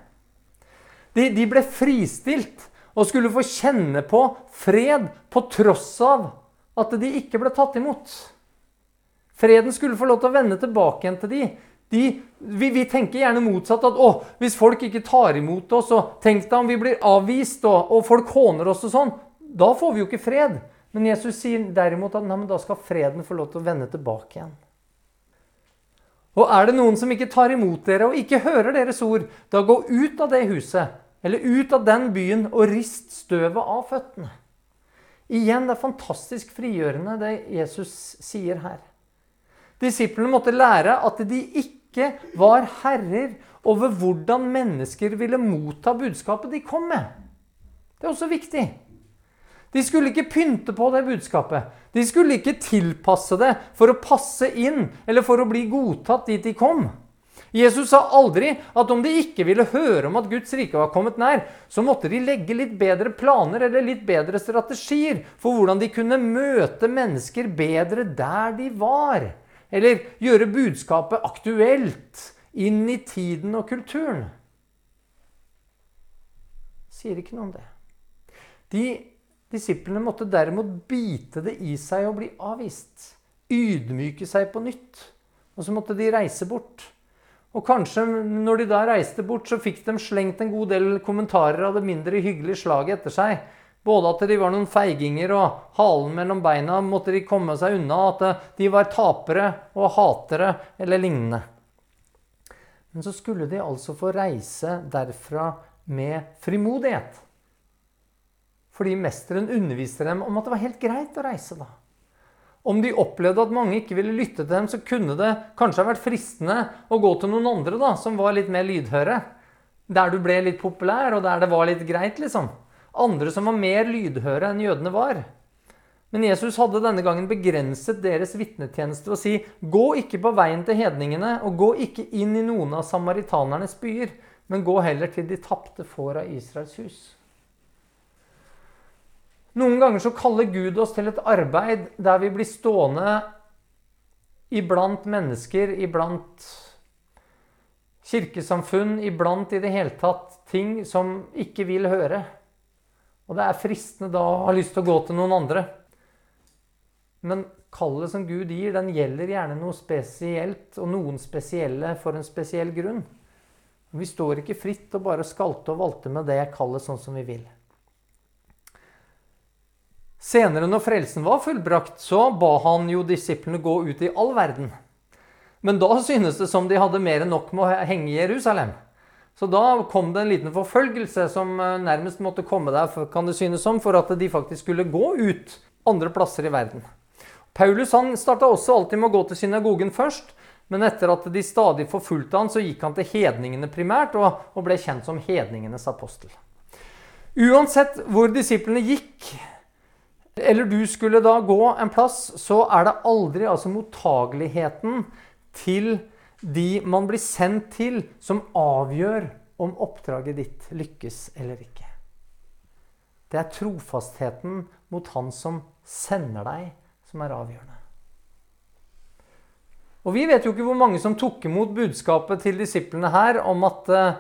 De, de ble fristilt og skulle få kjenne på fred på tross av at de ikke ble tatt imot. Freden skulle få lov til å vende tilbake igjen til de. de vi, vi, tenker gjerne motsatt. At å, hvis folk ikke tar imot oss, og tenk deg om vi blir avvist, og, og folk håner oss og sånn, da får vi jo ikke fred. Men Jesus sier derimot at nei, da skal freden få lov til å vende tilbake igjen. Og er det noen som ikke tar imot dere og ikke hører deres ord, da gå ut av det huset eller ut av den byen og rist støvet av føttene. Igjen, det er fantastisk frigjørende, det Jesus sier her. Disiplene måtte lære at de ikke var herrer over hvordan mennesker ville motta budskapet de kom med. Det er også viktig. De skulle ikke pynte på det budskapet. De skulle ikke tilpasse det for å passe inn eller for å bli godtatt dit de kom. Jesus sa aldri at om de ikke ville høre om at Guds rike var kommet nær, så måtte de legge litt bedre planer eller litt bedre strategier for hvordan de kunne møte mennesker bedre der de var. Eller gjøre budskapet aktuelt inn i tiden og kulturen. Sier ikke noe om det. De disiplene måtte derimot bite det i seg og bli avvist. Ydmyke seg på nytt. Og så måtte de reise bort. Og kanskje når de da reiste bort, så fikk de slengt en god del kommentarer av det mindre hyggelige slaget etter seg. Både at de var noen feiginger, og halen mellom beina måtte de komme seg unna. At de var tapere og hatere eller lignende. Men så skulle de altså få reise derfra med frimodighet. Fordi mesteren underviste dem om at det var helt greit å reise da. Om de opplevde at mange ikke ville lytte til dem, så kunne det kanskje ha vært fristende å gå til noen andre da, som var litt mer lydhøre. Der du ble litt populær, og der det var litt greit, liksom. Andre som var mer lydhøre enn jødene var. Men Jesus hadde denne gangen begrenset deres vitnetjeneste ved å si gå ikke på veien til hedningene, og gå ikke inn i noen av samaritanernes byer, men gå heller til de tapte får av Israels hus. Noen ganger så kaller Gud oss til et arbeid der vi blir stående iblant mennesker, iblant kirkesamfunn, iblant i det hele tatt ting som ikke vil høre. Og det er fristende da å ha lyst til å gå til noen andre. Men kallet som Gud gir, den gjelder gjerne noe spesielt, og noen spesielle for en spesiell grunn. Vi står ikke fritt og bare skalte og valte med det kallet sånn som vi vil. Senere, når frelsen var fullbrakt, så ba han jo disiplene gå ut i all verden. Men da synes det som de hadde mer enn nok med å henge i Jerusalem. Så da kom det en liten forfølgelse som eh, nærmest måtte komme der kan det synes som, for at de faktisk skulle gå ut andre plasser i verden. Paulus han starta også alltid med å gå til synagogen først. Men etter at de stadig forfulgte han, så gikk han til hedningene primært, og, og ble kjent som hedningenes apostel. Uansett hvor disiplene gikk, eller du skulle da gå en plass, så er det aldri altså mottageligheten til de man blir sendt til, som avgjør om oppdraget ditt lykkes eller ikke. Det er trofastheten mot han som sender deg, som er avgjørende. Og Vi vet jo ikke hvor mange som tok imot budskapet til disiplene her om at eh,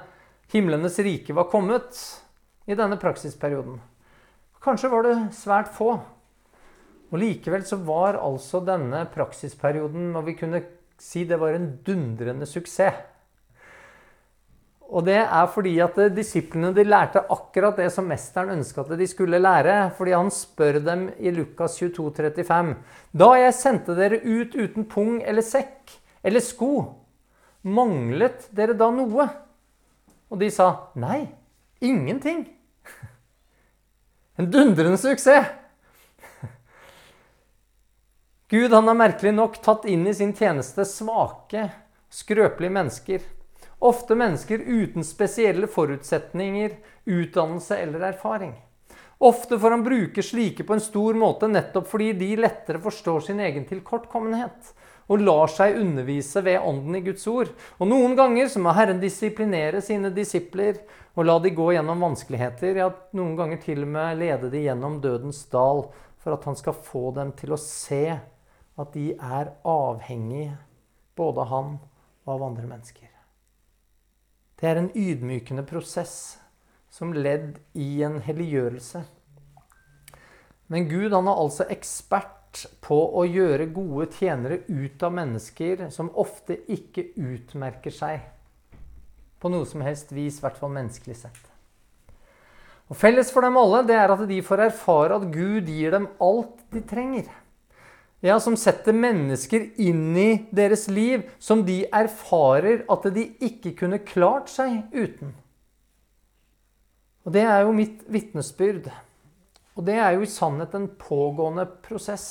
himlenes rike var kommet i denne praksisperioden. Kanskje var det svært få. Og Likevel så var altså denne praksisperioden og vi kunne si det var en dundrende suksess. Og det er fordi at disiplene de lærte akkurat det som mesteren ønska at de skulle lære. Fordi han spør dem i Lukas 22, 35. Da jeg sendte dere ut uten pung eller sekk eller sko, manglet dere da noe? Og de sa nei, ingenting. En dundrende suksess! Gud han har merkelig nok tatt inn i sin tjeneste svake, skrøpelige mennesker. Ofte mennesker uten spesielle forutsetninger, utdannelse eller erfaring. Ofte får han bruke slike på en stor måte nettopp fordi de lettere forstår sin egen tilkortkommenhet og lar seg undervise ved ånden i Guds ord. Og noen ganger så må Herren disiplinere sine disipler og la de gå gjennom vanskeligheter. Ja, noen ganger til og med lede de gjennom dødens dal for at han skal få dem til å se at de er avhengige både av han og av andre mennesker. Det er en ydmykende prosess som ledd i en helliggjørelse. Men Gud han er altså ekspert på å gjøre gode tjenere ut av mennesker som ofte ikke utmerker seg på noe som helst vis, i hvert fall menneskelig sett. Og Felles for dem alle det er at de får erfare at Gud gir dem alt de trenger. Ja, Som setter mennesker inn i deres liv som de erfarer at de ikke kunne klart seg uten. Og Det er jo mitt vitnesbyrd. Og det er jo i sannhet en pågående prosess.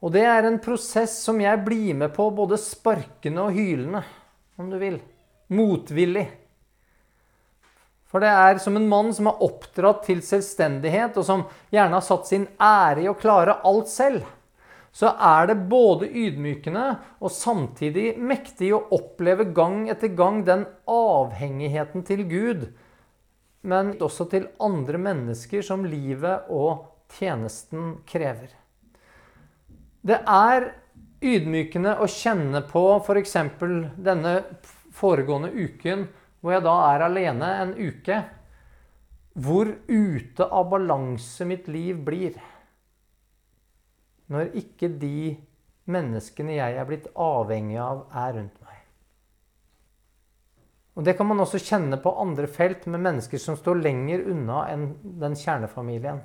Og det er en prosess som jeg blir med på, både sparkende og hylende, om du vil. Motvillig. For det er som en mann som er oppdratt til selvstendighet, og som gjerne har satt sin ære i å klare alt selv. Så er det både ydmykende og samtidig mektig å oppleve gang etter gang den avhengigheten til Gud, men også til andre mennesker som livet og tjenesten krever. Det er ydmykende å kjenne på f.eks. denne foregående uken, hvor jeg da er alene en uke, hvor ute av balanse mitt liv blir. Når ikke de menneskene jeg er blitt avhengig av, er rundt. Og Det kan man også kjenne på andre felt med mennesker som står lenger unna enn den kjernefamilien.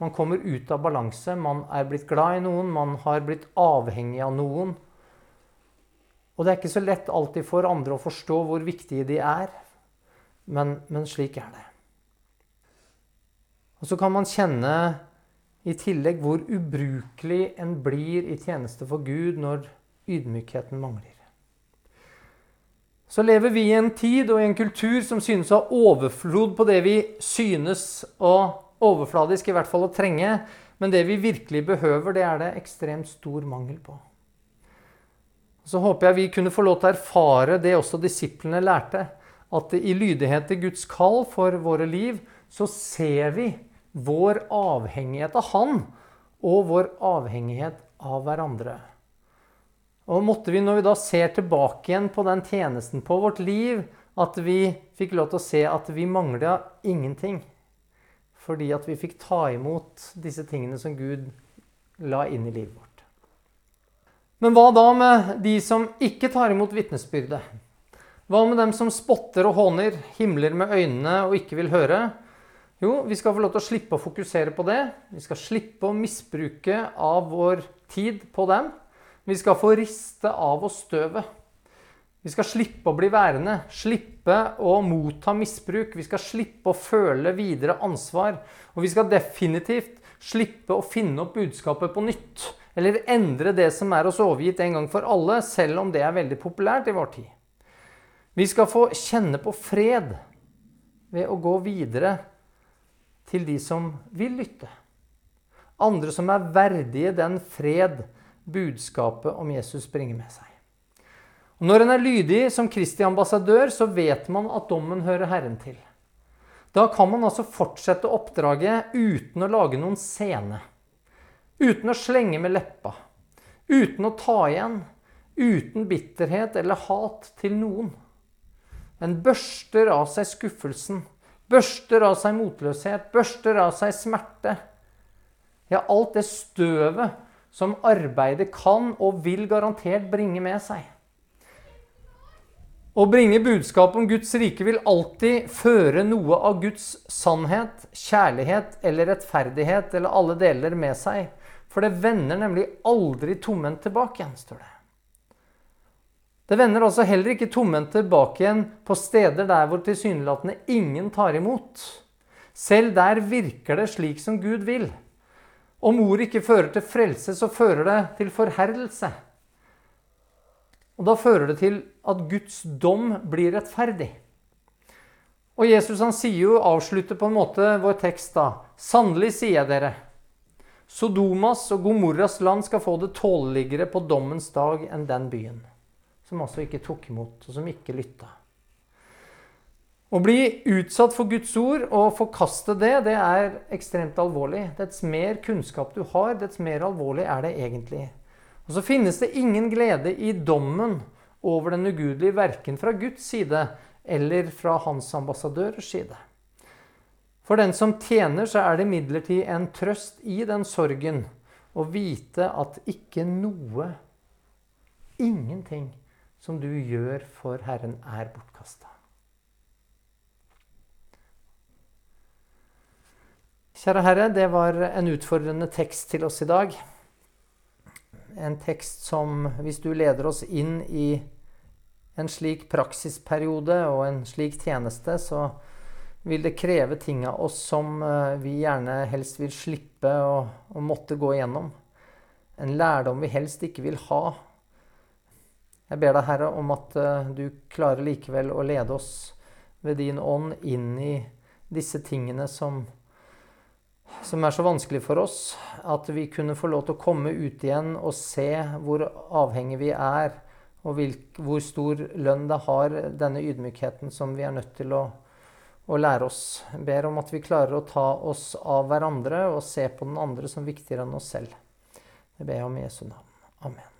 Man kommer ut av balanse, man er blitt glad i noen, man har blitt avhengig av noen. Og det er ikke så lett alltid for andre å forstå hvor viktige de er, men, men slik er det. Og så kan man kjenne i tillegg hvor ubrukelig en blir i tjeneste for Gud når ydmykheten mangler. Så lever vi i en tid og i en kultur som synes å ha overflod på det vi synes og overfladisk i hvert fall å trenge. Men det vi virkelig behøver, det er det ekstremt stor mangel på. Så håper jeg vi kunne få lov til å erfare det også disiplene lærte. At i lydighet til Guds kall for våre liv, så ser vi vår avhengighet av Han og vår avhengighet av hverandre. Og måtte vi, når vi da ser tilbake igjen på den tjenesten på vårt liv, at vi fikk lov til å se at vi mangla ingenting fordi at vi fikk ta imot disse tingene som Gud la inn i livet vårt. Men hva da med de som ikke tar imot vitnesbyrdet? Hva med dem som spotter og håner, himler med øynene og ikke vil høre? Jo, vi skal få lov til å slippe å fokusere på det. Vi skal slippe å misbruke av vår tid på dem. Vi skal få riste av oss støvet. Vi skal slippe å bli værende, slippe å motta misbruk. Vi skal slippe å føle videre ansvar. Og vi skal definitivt slippe å finne opp budskapet på nytt. Eller endre det som er oss overgitt en gang for alle, selv om det er veldig populært i vår tid. Vi skal få kjenne på fred ved å gå videre til de som vil lytte. Andre som er verdige den fred budskapet om Jesus bringer med seg. Og når en er lydig som Kristi ambassadør, så vet man at dommen hører Herren til. Da kan man altså fortsette oppdraget uten å lage noen scene. Uten å slenge med leppa. Uten å ta igjen. Uten bitterhet eller hat til noen. En børster av seg skuffelsen. Børster av seg motløshet. Børster av seg smerte. Ja, alt det støvet som arbeidet kan og vil garantert bringe med seg. Å bringe budskap om Guds rike vil alltid føre noe av Guds sannhet, kjærlighet eller rettferdighet eller alle deler med seg. For det vender nemlig aldri tomhendt tilbake igjen, står det. Det vender altså heller ikke tomhendt tilbake igjen på steder der hvor tilsynelatende ingen tar imot. Selv der virker det slik som Gud vil. Om ordet ikke fører til frelse, så fører det til forherdelse. Og da fører det til at Guds dom blir rettferdig. Og Jesus han sier jo, avslutter på en måte vår tekst da. Sannelig sier jeg dere, Sodomas og Gomorras land skal få det tåleligere på dommens dag enn den byen. Som altså ikke tok imot, og som ikke lytta. Å bli utsatt for Guds ord og forkaste det, det er ekstremt alvorlig. Dets mer kunnskap du har, dets mer alvorlig er det egentlig. Og så finnes det ingen glede i dommen over den ugudelige, verken fra Guds side eller fra hans ambassadørers side. For den som tjener, så er det imidlertid en trøst i den sorgen å vite at ikke noe, ingenting, som du gjør for Herren, er bortkasta. Kjære Herre, det var en utfordrende tekst til oss i dag en tekst som, hvis du leder oss inn i en slik praksisperiode og en slik tjeneste, så vil det kreve ting av oss som eh, vi gjerne helst vil slippe å, måtte gå igjennom. en lærdom vi helst ikke vil ha. Jeg ber deg, Herre, om at eh, du klarer likevel å lede oss ved din ånd inn i disse tingene som, som er så vanskelig for oss. At vi kunne få lov til å komme ut igjen og se hvor avhengig vi er, og hvor stor lønn det har, denne ydmykheten som vi er nødt til å, å lære oss. Jeg ber om at vi klarer å ta oss av hverandre og se på den andre som viktigere enn oss selv. Det ber jeg om i Jesu navn. Amen.